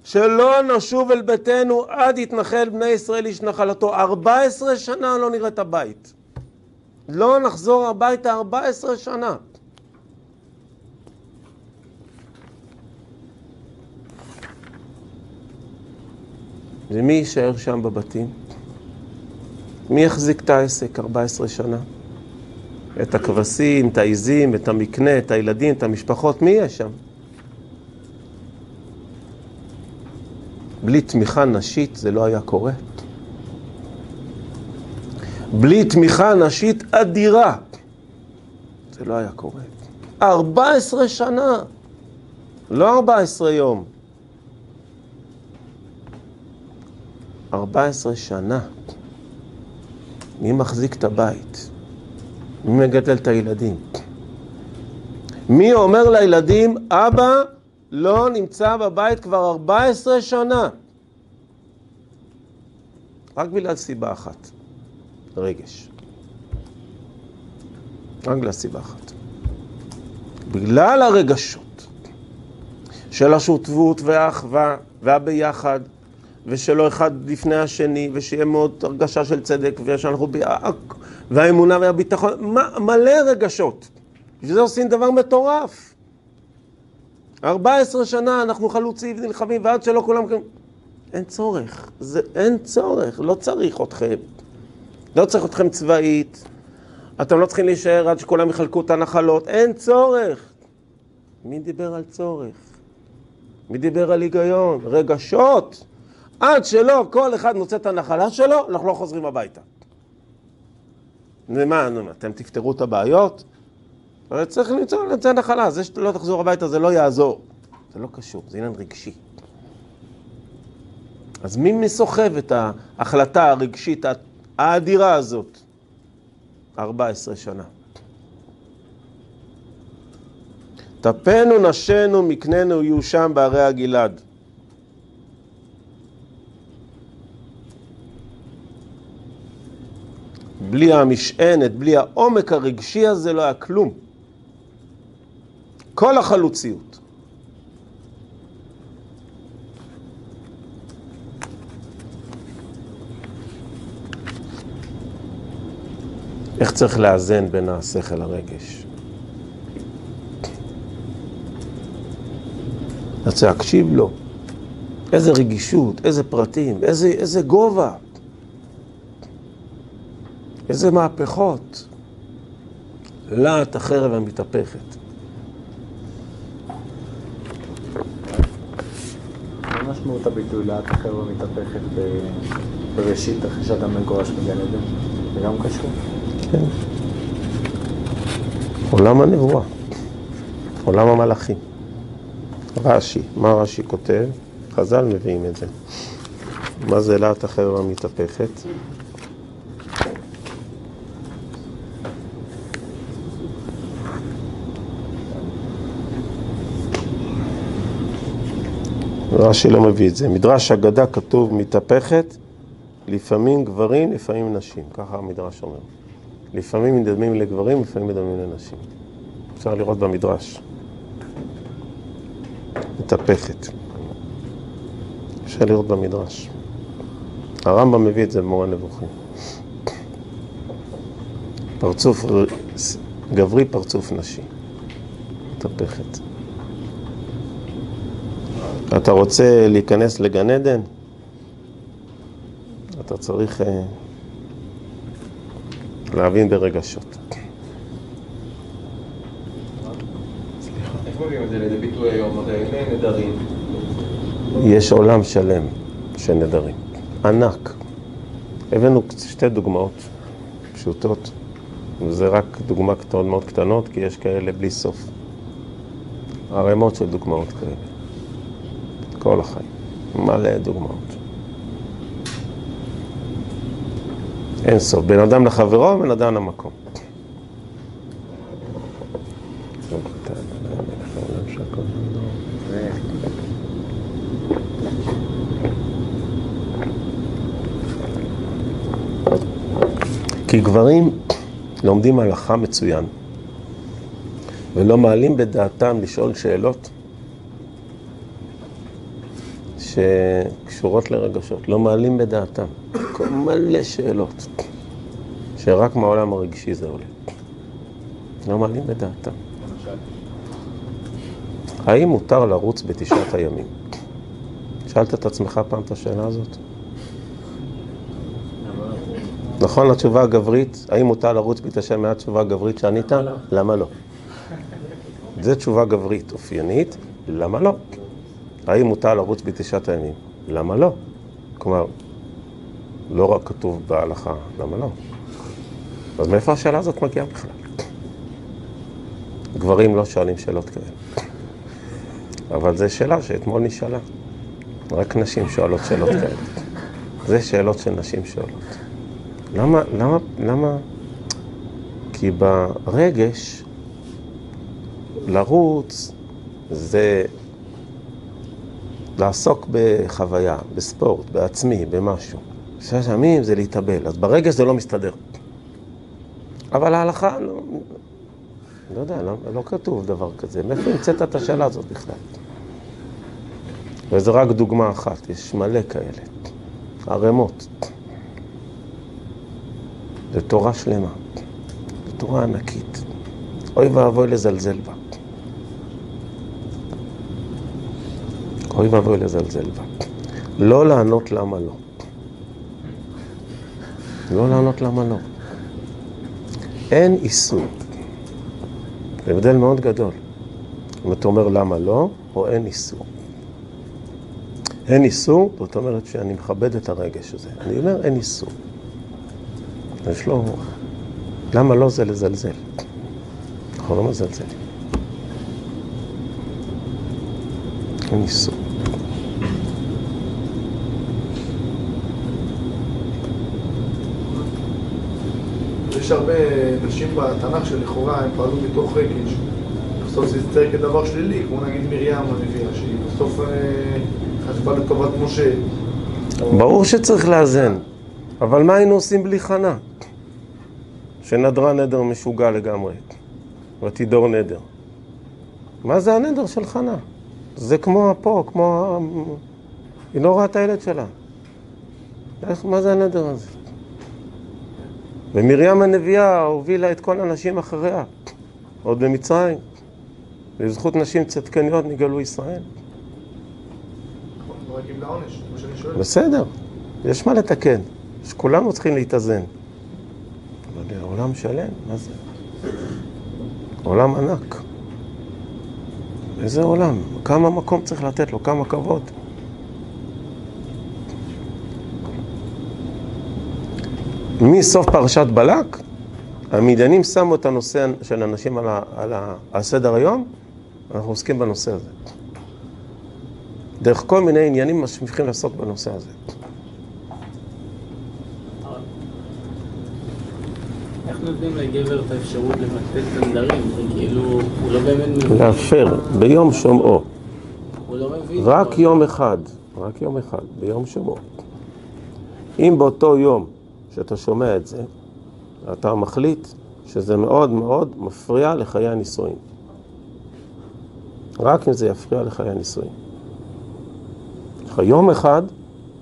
שלא נשוב אל ביתנו עד יתנחל בני ישראל איש נחלתו. 14 שנה לא נראה את הבית. לא נחזור הביתה 14 שנה. ומי יישאר שם בבתים? מי יחזיק את העסק 14 שנה? את הכבשים, את העיזים, את המקנה, את הילדים, את המשפחות, מי יהיה שם? בלי תמיכה נשית זה לא היה קורה. בלי תמיכה נשית אדירה זה לא היה קורה. 14 שנה, לא 14 יום. 14 שנה. מי מחזיק את הבית? מי מגדל את הילדים? מי אומר לילדים, אבא לא נמצא בבית כבר 14 שנה? רק בגלל סיבה אחת, רגש. רק בגלל סיבה אחת. בגלל הרגשות של השותפות והאחווה והביחד ושלא אחד לפני השני, ושיהיה מאוד הרגשה של צדק, ושאנחנו... ב... והאמונה והביטחון, מלא רגשות. בשביל זה עושים דבר מטורף. 14 שנה אנחנו חלוצים ונלחמים, ועד שלא כולם... אין צורך. זה, אין צורך, לא צריך אתכם. לא צריך אתכם צבאית. אתם לא צריכים להישאר עד שכולם יחלקו את הנחלות. אין צורך. מי דיבר על צורך? מי דיבר על היגיון? רגשות. עד שלא כל אחד מוצא את הנחלה שלו, אנחנו לא חוזרים הביתה. ומה, אתם תפתרו את הבעיות? צריך למצוא למצוא נחלה, זה שלא תחזור הביתה זה לא יעזור. זה לא קשור, זה עניין רגשי. אז מי מסוחב את ההחלטה הרגשית האדירה הזאת? 14 שנה. טפנו נשנו מקננו יהיו שם בערי הגלעד. בלי המשענת, בלי העומק הרגשי הזה, לא היה כלום. כל החלוציות. איך צריך לאזן בין השכל לרגש? אתה צריך להקשיב לו. איזה רגישות, איזה פרטים, איזה, איזה גובה. איזה מהפכות. להט החרב המתהפכת. מה משמעות הביטוי לאט החרב המתהפכת בראשית אחרי שאדם מגורש מגן עדן? זה גם קשור? כן. עולם הנבואה, עולם המלאכים. רש"י, מה רש"י כותב? חז"ל מביאים את זה. מה זה להט החרב המתהפכת? רש"י לא מביא את זה. מדרש אגדה כתוב מתהפכת, לפעמים גברים, לפעמים נשים. ככה המדרש אומר. לפעמים מדמים לגברים, לפעמים מדמים לנשים. אפשר לראות במדרש. מתהפכת. אפשר לראות במדרש. הרמב"ם מביא את זה במורה נבוכים. פרצוף גברי, פרצוף נשי. מתהפכת. אתה רוצה להיכנס לגן עדן? אתה צריך אה, להבין ברגשות. יש עולם שלם של נדרים, ענק. הבאנו שתי דוגמאות פשוטות, וזה רק דוגמה מאוד מאוד קטנות, כי יש כאלה בלי סוף. ערימות של דוגמאות כאלה. כל החיים. מלא דוגמאות. אין סוף. בין אדם לחברו ובין אדם למקום. כי גברים לומדים הלכה מצוין ולא מעלים בדעתם לשאול שאלות שקשורות לרגשות, לא מעלים בדעתם. מלא שאלות שרק מהעולם הרגשי זה עולה. לא מעלים בדעתם. האם מותר לרוץ בתשעת הימים? שאלת את עצמך פעם את השאלה הזאת? נכון לתשובה הגברית, האם מותר לרוץ בתשעה תשובה גברית שענית? למה לא? זו תשובה גברית אופיינית, למה לא? האם מותר לרוץ בתשעת הימים? למה לא? כלומר, לא רק כתוב בהלכה, למה לא? אז מאיפה השאלה הזאת מגיעה בכלל? גברים לא שואלים שאלות כאלה. אבל זו שאלה שאתמול נשאלה. רק נשים שואלות שאלות כאלה. זה שאלות של נשים שואלות. למה, למה, למה? כי ברגש, לרוץ זה לעסוק בחוויה, בספורט, בעצמי, במשהו. שש ימים זה להתאבל, אז ברגש זה לא מסתדר. אבל ההלכה, לא, לא יודע, לא, לא כתוב דבר כזה. מאיפה המצאת את השאלה הזאת בכלל? וזו רק דוגמה אחת, יש מלא כאלה. ערימות. זו תורה שלמה. זו תורה ענקית. אוי ואבוי לזלזל בה. אוי ואבוי לזלזל בה. לא לענות למה לא. לא לענות למה לא. אין איסור. זה הבדל מאוד גדול. אם אתה אומר למה לא, או אין איסור. אין איסור, זאת אומרת שאני מכבד את הרגש הזה. אני אומר אין איסור. יש לו... למה לא זה לזלזל? אנחנו לא מזלזלים. אין איסור. יש הרבה נשים בתנ"ך שלכאורה הם פעלו מתוך רגש. בסוף זה יצטרך כדבר שלילי, כמו נגיד מרים הנביאה, שהיא בסוף אה, חשבה לטובת משה. ברור שצריך לאזן, אבל מה היינו עושים בלי חנה? שנדרה נדר משוגע לגמרי, ותידור נדר. מה זה הנדר של חנה? זה כמו פה, כמו... היא לא רואה את הילד שלה. איך, מה זה הנדר הזה? ומרים הנביאה הובילה את כל הנשים אחריה, עוד במצרים. בזכות נשים צדקניות נגאלו ישראל. בסדר, יש מה לתקן. כולנו צריכים להתאזן. יודע, עולם שלם, מה זה? עולם ענק. איזה עולם? כמה מקום צריך לתת לו, כמה כבוד. מסוף פרשת בלק, המדיינים שמו את הנושא של אנשים על, ה, על, ה, על סדר היום, אנחנו עוסקים בנושא הזה. דרך כל מיני עניינים משמיכים לעסוק בנושא הזה. נותנים לגבר את האפשרות לבטל את הנדרים? זה כאילו, הוא לא באמת מבין. להפר ביום שומעו, הוא לא מבין. רק יום אחד, רק יום אחד, ביום שומעו. אם באותו יום שאתה שומע את זה, אתה מחליט שזה מאוד מאוד מפריע לחיי הנישואין. רק אם זה יפריע לחיי הנישואין. יש לך יום אחד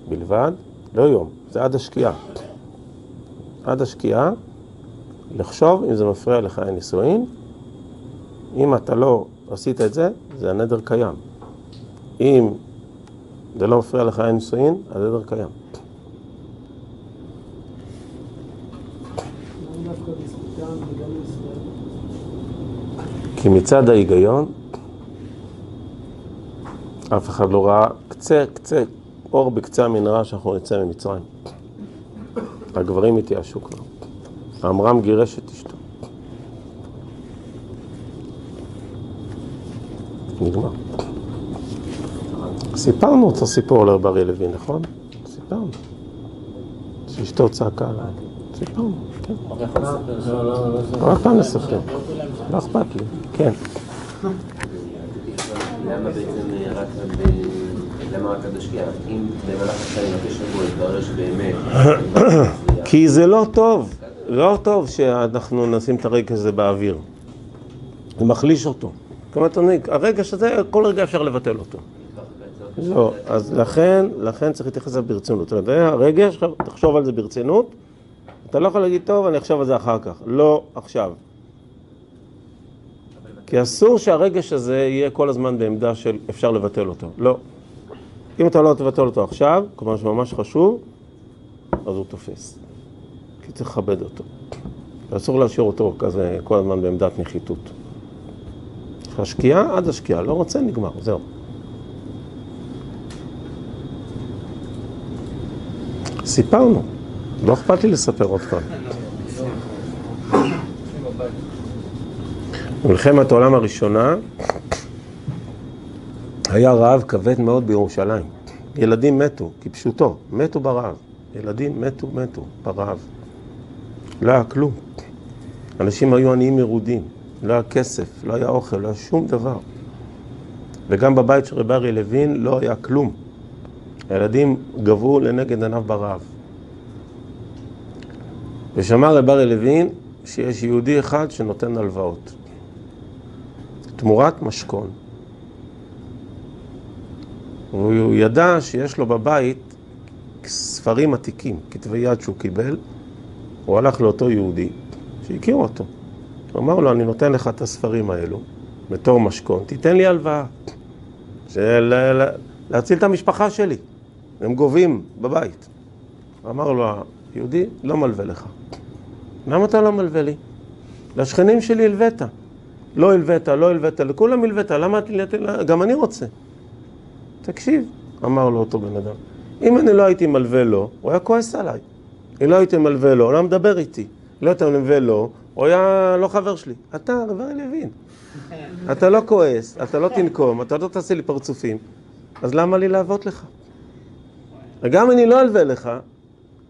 בלבד, לא יום, זה עד השקיעה. עד השקיעה, לחשוב אם זה מפריע לחיי הנישואין. אם אתה לא עשית את זה, זה הנדר קיים. אם זה לא מפריע לחיי הנישואין, הנדר קיים. כי מצד ההיגיון, אף אחד לא ראה קצה, קצה, אור בקצה המנהרה שאנחנו נצא ממצרים. הגברים התייאשו כבר. עמרם גירש את אשתו. נגמר. סיפרנו את הסיפור לרב אריה לוין, נכון? סיפרנו. שאשתו צעקה עליי. סיפרנו, לספר? עוד פעם נספר. לא אכפת לי, כן. למה בעצם רק. למה רק. כי זה לא טוב, לא טוב שאנחנו נשים את הרגש הזה באוויר. זה מחליש אותו. כלומר, הרגש הזה, כל רגע אפשר לבטל אותו. לא, אז לכן, לכן צריך להתייחס לזה ברצינות. אתה יודע, הרגש, תחשוב על זה ברצינות. אתה לא יכול להגיד, טוב, אני אחשוב על זה אחר כך. לא עכשיו. כי אסור שהרגש הזה יהיה כל הזמן בעמדה של אפשר לבטל אותו. לא. אם אתה לא תבטל אותו עכשיו, כלומר שממש חשוב, אז הוא תופס. כי צריך לכבד אותו. ואסור להשאיר אותו כזה כל הזמן בעמדת נחיתות. יש לך שקיעה עד השקיעה, לא רוצה, נגמר, זהו. סיפרנו, לא אכפת לי לספר עוד פעם. מלחמת העולם הראשונה היה רעב כבד מאוד בירושלים. ילדים מתו, כפשוטו, מתו ברעב. ילדים מתו, מתו ברעב. לא היה כלום. אנשים היו עניים מרודים, לא היה כסף, לא היה אוכל, לא היה שום דבר. וגם בבית של רב אריה לוין לא היה כלום. הילדים גבו לנגד עיניו ברעב. ושמע רב אריה לוין שיש יהודי אחד שנותן הלוואות. תמורת משכון. והוא ידע שיש לו בבית ספרים עתיקים, כתבי יד שהוא קיבל, הוא הלך לאותו יהודי שהכיר אותו. הוא אמר לו, אני נותן לך את הספרים האלו בתור משכון, תיתן לי הלוואה. של... להציל את המשפחה שלי, הם גובים בבית. אמר לו היהודי, לא מלווה לך. למה אתה לא מלווה לי? לשכנים שלי הלווית. לא הלווית, לא הלווית, לכולם הלווית, למה את... גם אני רוצה. תקשיב, אמר לו אותו בן אדם. אם אני לא הייתי מלווה לו, הוא היה כועס עליי. אם לא הייתי מלווה לו, הוא לא מדבר איתי. לא הייתי מלווה לו, הוא היה לא חבר שלי. אתה, רב אריה לוין. אתה לא כועס, אתה לא תנקום, אתה לא תעשה לי פרצופים, אז למה לי לעבוד לך? אם אני לא אלווה לך,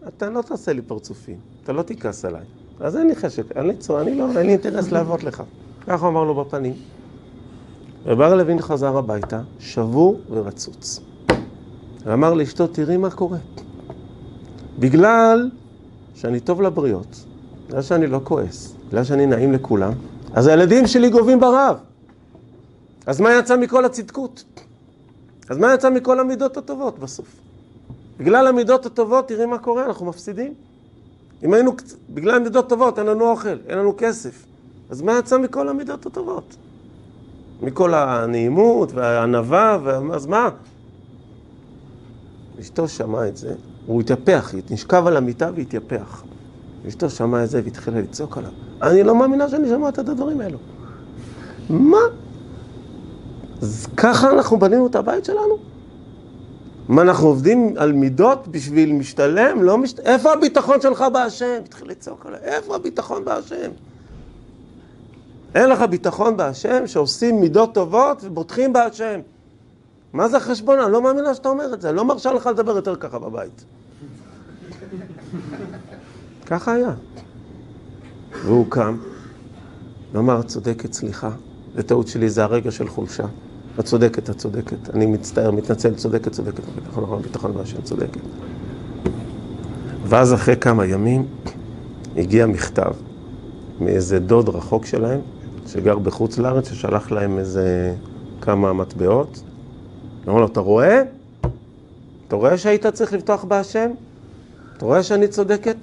אתה לא תעשה לי פרצופים, אתה לא תכעס עליי. אז אין לי חשק, אין לי צורה, אני לא, אין לי אינטרס לעבוד לך. ככה אמר לו בפנים. אריה לוין חזר הביתה, שבור ורצוץ. ואמר לאשתו, תראי מה קורה. בגלל שאני טוב לבריות, בגלל שאני לא כועס, בגלל שאני נעים לכולם, אז הילדים שלי גובים ברעב. אז מה יצא מכל הצדקות? אז מה יצא מכל המידות הטובות בסוף? בגלל המידות הטובות, תראי מה קורה, אנחנו מפסידים. אם היינו, בגלל המידות הטובות, אין לנו אוכל, אין לנו כסף. אז מה יצא מכל המידות הטובות? מכל הנעימות והענווה, אז מה? אשתו שמעה את זה, הוא התייפח, נשכב על המיטה והתייפח. אשתו שמעה את זה והתחילה לצעוק עליו. אני לא מאמינה שאני שומעת את הדברים האלו. מה? אז ככה אנחנו בנינו את הבית שלנו? מה, אנחנו עובדים על מידות בשביל משתלם? לא משת... איפה הביטחון שלך בהשם? התחיל לצעוק עליי, איפה הביטחון בהשם? אין לך ביטחון בהשם שעושים מידות טובות ובוטחים בהשם. מה זה החשבון? אני לא מאמינה שאתה אומר את זה, אני לא מרשה לך לדבר יותר ככה בבית. ככה היה. והוא קם, ואמר, צודקת, סליחה, זה טעות שלי, זה הרגע של חולשה. את צודקת, את צודקת, אני מצטער, מתנצל, צודקת, צודקת, ביטחון, נכון, ביטחון בהשם, צודקת. ואז אחרי כמה ימים הגיע מכתב מאיזה דוד רחוק שלהם, שגר בחוץ לארץ, ששלח להם איזה כמה מטבעות. אמר לו, אתה רואה? אתה רואה שהיית צריך לבטוח בהשם? אתה רואה שאני צודקת?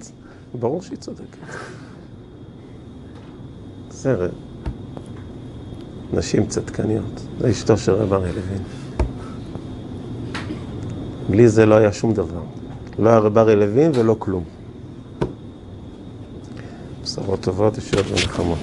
ברור שהיא צודקת. בסדר. נשים צדקניות. זה אשתו של רב אריה לוין. בלי זה לא היה שום דבר. לא היה רב אריה לוין ולא כלום. בשורות טובות, ישועות ונחמות.